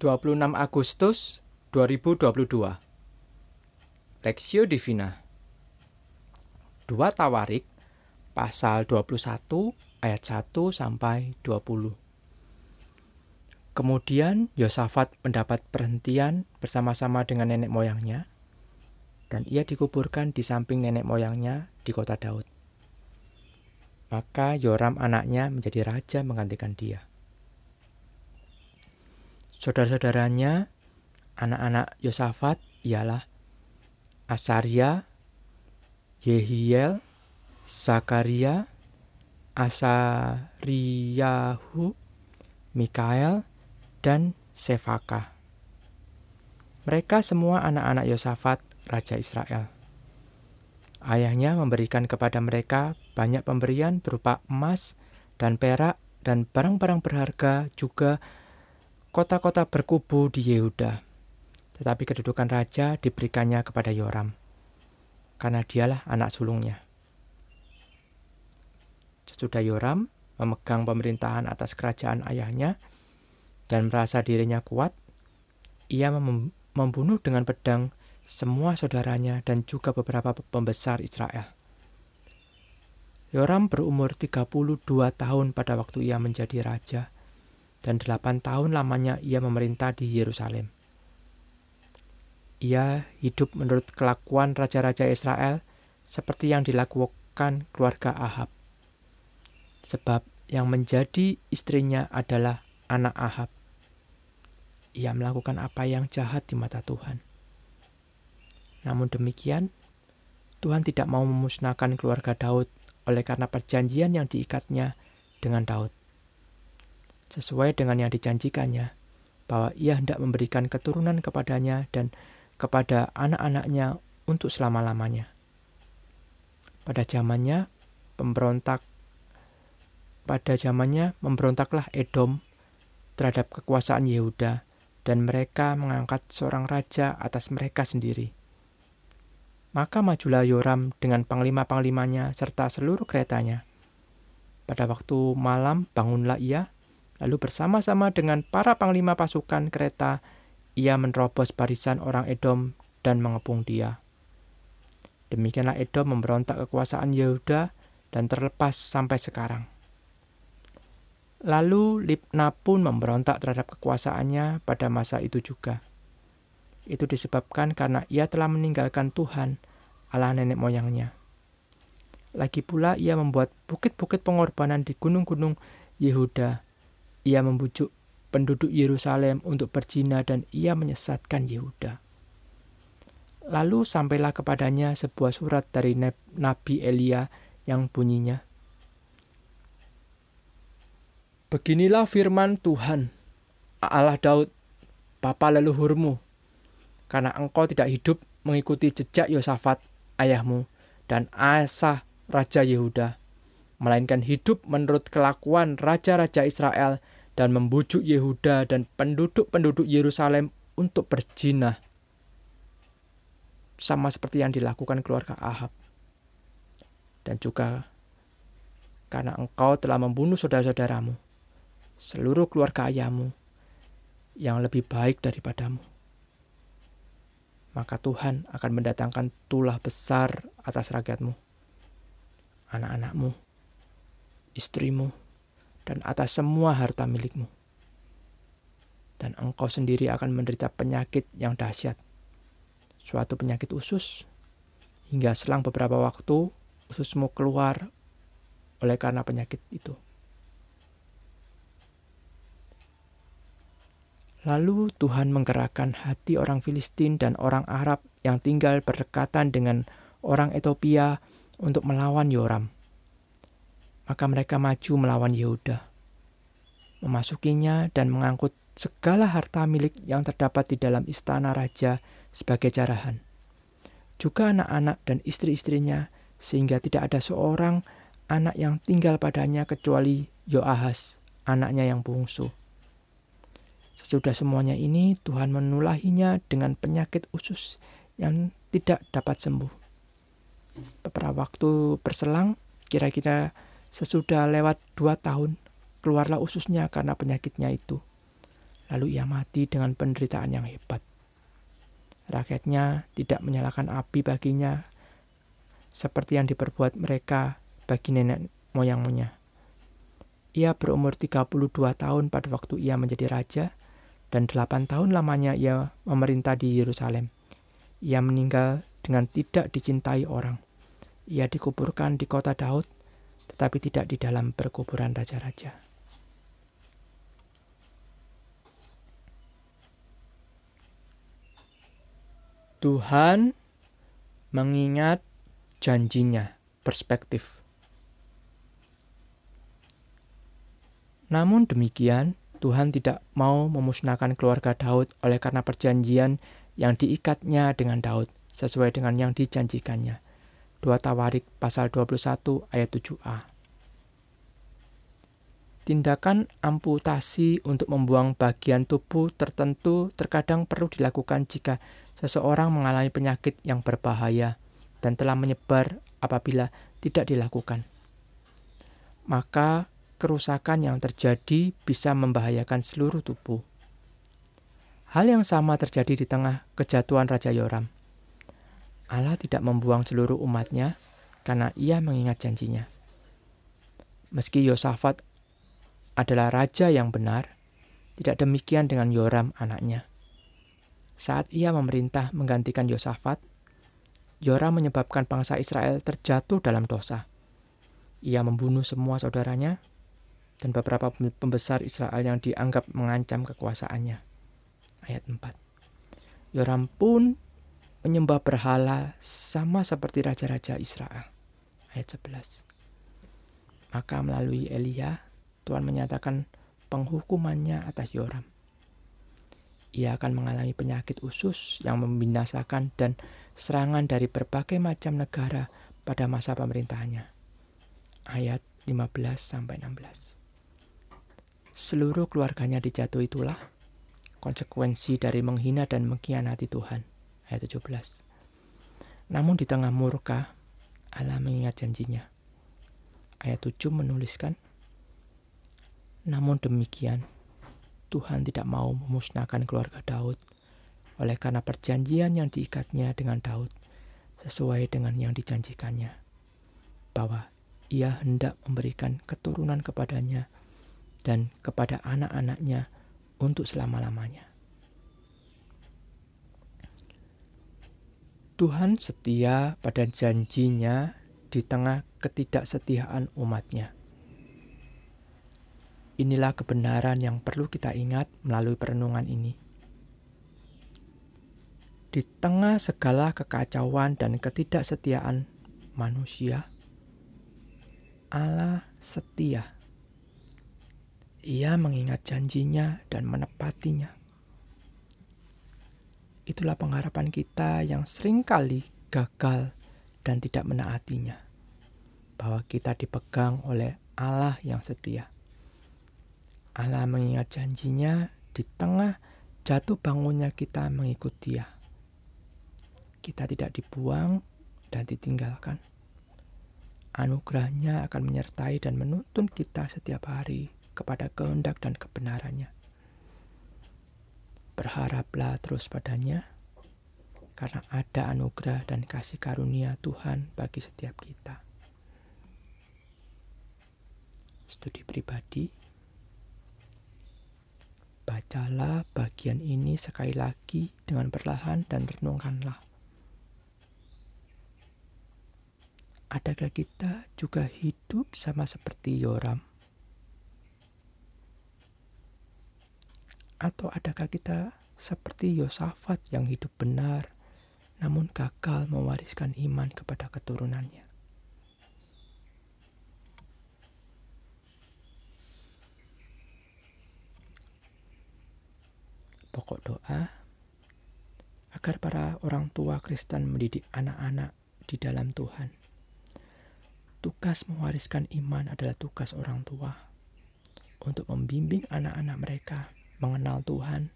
26 Agustus 2022 Lexio Divina 2 Tawarik pasal 21 ayat 1 sampai 20 Kemudian Yosafat mendapat perhentian bersama-sama dengan nenek moyangnya dan ia dikuburkan di samping nenek moyangnya di kota Daud. Maka Yoram anaknya menjadi raja menggantikan dia. Saudara-saudaranya, anak-anak Yosafat ialah Asaria, Yehiel, Zakaria, Asariyahu, Mikael, dan Sefaka. Mereka semua anak-anak Yosafat, Raja Israel. Ayahnya memberikan kepada mereka banyak pemberian berupa emas dan perak dan barang-barang berharga juga kota-kota berkubu di Yehuda. Tetapi kedudukan raja diberikannya kepada Yoram, karena dialah anak sulungnya. Sesudah Yoram memegang pemerintahan atas kerajaan ayahnya dan merasa dirinya kuat, ia mem membunuh dengan pedang semua saudaranya dan juga beberapa pembesar Israel. Yoram berumur 32 tahun pada waktu ia menjadi raja dan delapan tahun lamanya ia memerintah di Yerusalem. Ia hidup menurut kelakuan raja-raja Israel seperti yang dilakukan keluarga Ahab. Sebab yang menjadi istrinya adalah anak Ahab. Ia melakukan apa yang jahat di mata Tuhan. Namun demikian, Tuhan tidak mau memusnahkan keluarga Daud oleh karena perjanjian yang diikatnya dengan Daud sesuai dengan yang dijanjikannya, bahwa ia hendak memberikan keturunan kepadanya dan kepada anak-anaknya untuk selama-lamanya. Pada zamannya, pemberontak pada zamannya memberontaklah Edom terhadap kekuasaan Yehuda dan mereka mengangkat seorang raja atas mereka sendiri. Maka majulah Yoram dengan panglima-panglimanya serta seluruh keretanya. Pada waktu malam bangunlah ia Lalu bersama-sama dengan para panglima pasukan kereta, ia menerobos barisan orang Edom dan mengepung dia. Demikianlah Edom memberontak kekuasaan Yehuda dan terlepas sampai sekarang. Lalu Libna pun memberontak terhadap kekuasaannya pada masa itu juga. Itu disebabkan karena ia telah meninggalkan Tuhan, Allah nenek moyangnya. Lagi pula ia membuat bukit-bukit pengorbanan di gunung-gunung Yehuda ia membujuk penduduk Yerusalem untuk berzina dan ia menyesatkan Yehuda. Lalu sampailah kepadanya sebuah surat dari Nabi Elia yang bunyinya, Beginilah firman Tuhan, Allah Daud, bapa leluhurmu, karena engkau tidak hidup mengikuti jejak Yosafat, ayahmu, dan Asa, Raja Yehuda, melainkan hidup menurut kelakuan raja-raja Israel dan membujuk Yehuda dan penduduk-penduduk Yerusalem untuk berzina. Sama seperti yang dilakukan keluarga Ahab. Dan juga karena engkau telah membunuh saudara-saudaramu, seluruh keluarga ayahmu, yang lebih baik daripadamu. Maka Tuhan akan mendatangkan tulah besar atas rakyatmu, anak-anakmu, istrimu, dan atas semua harta milikmu. Dan engkau sendiri akan menderita penyakit yang dahsyat, suatu penyakit usus, hingga selang beberapa waktu ususmu keluar oleh karena penyakit itu. Lalu Tuhan menggerakkan hati orang Filistin dan orang Arab yang tinggal berdekatan dengan orang Ethiopia untuk melawan Yoram maka mereka maju melawan Yehuda, memasukinya dan mengangkut segala harta milik yang terdapat di dalam istana raja sebagai jarahan. Juga anak-anak dan istri-istrinya, sehingga tidak ada seorang anak yang tinggal padanya kecuali Yoahas, anaknya yang bungsu. Sesudah semuanya ini, Tuhan menulahinya dengan penyakit usus yang tidak dapat sembuh. Beberapa waktu berselang, kira-kira Sesudah lewat dua tahun, keluarlah ususnya karena penyakitnya itu. lalu ia mati dengan penderitaan yang hebat. Rakyatnya tidak menyalakan api baginya seperti yang diperbuat mereka bagi nenek moyangnya. Ia berumur 32 tahun pada waktu ia menjadi raja dan 8 tahun lamanya ia memerintah di Yerusalem. Ia meninggal dengan tidak dicintai orang. Ia dikuburkan di kota Daud, tetapi tidak di dalam perkuburan raja-raja. Tuhan mengingat janjinya, perspektif. Namun demikian, Tuhan tidak mau memusnahkan keluarga Daud oleh karena perjanjian yang diikatnya dengan Daud sesuai dengan yang dijanjikannya. 2 Tawarik pasal 21 ayat 7a. Tindakan amputasi untuk membuang bagian tubuh tertentu terkadang perlu dilakukan jika seseorang mengalami penyakit yang berbahaya dan telah menyebar apabila tidak dilakukan. Maka kerusakan yang terjadi bisa membahayakan seluruh tubuh. Hal yang sama terjadi di tengah kejatuhan Raja Yoram. Allah tidak membuang seluruh umatnya karena ia mengingat janjinya. Meski Yosafat adalah raja yang benar, tidak demikian dengan Yoram anaknya. Saat ia memerintah menggantikan Yosafat, Yoram menyebabkan bangsa Israel terjatuh dalam dosa. Ia membunuh semua saudaranya, dan beberapa pembesar Israel yang dianggap mengancam kekuasaannya. Ayat 4. Yoram pun menyembah berhala sama seperti raja-raja Israel. Ayat 11. Maka melalui Elia, Tuhan menyatakan penghukumannya atas Yoram. Ia akan mengalami penyakit usus yang membinasakan dan serangan dari berbagai macam negara pada masa pemerintahannya. Ayat 15 sampai 16 seluruh keluarganya dijatuhi itulah konsekuensi dari menghina dan mengkhianati Tuhan. Ayat 17. Namun di tengah murka, Allah mengingat janjinya. Ayat 7 menuliskan, Namun demikian, Tuhan tidak mau memusnahkan keluarga Daud oleh karena perjanjian yang diikatnya dengan Daud sesuai dengan yang dijanjikannya, bahwa ia hendak memberikan keturunan kepadanya dan kepada anak-anaknya untuk selama-lamanya. Tuhan setia pada janjinya di tengah ketidaksetiaan umatnya. Inilah kebenaran yang perlu kita ingat melalui perenungan ini. Di tengah segala kekacauan dan ketidaksetiaan manusia, Allah setia ia mengingat janjinya dan menepatinya. Itulah pengharapan kita yang sering kali gagal dan tidak menaatinya. Bahwa kita dipegang oleh Allah yang setia. Allah mengingat janjinya di tengah jatuh bangunnya kita mengikut dia. Kita tidak dibuang dan ditinggalkan. Anugerahnya akan menyertai dan menuntun kita setiap hari kepada kehendak dan kebenarannya. Berharaplah terus padanya, karena ada anugerah dan kasih karunia Tuhan bagi setiap kita. Studi pribadi, bacalah bagian ini sekali lagi dengan perlahan dan renungkanlah. Adakah kita juga hidup sama seperti Yoram? Atau adakah kita seperti Yosafat yang hidup benar, namun gagal mewariskan iman kepada keturunannya? Pokok doa agar para orang tua Kristen mendidik anak-anak di dalam Tuhan. Tugas mewariskan iman adalah tugas orang tua untuk membimbing anak-anak mereka mengenal Tuhan,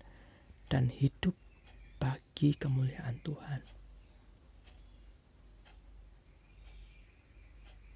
dan hidup bagi kemuliaan Tuhan.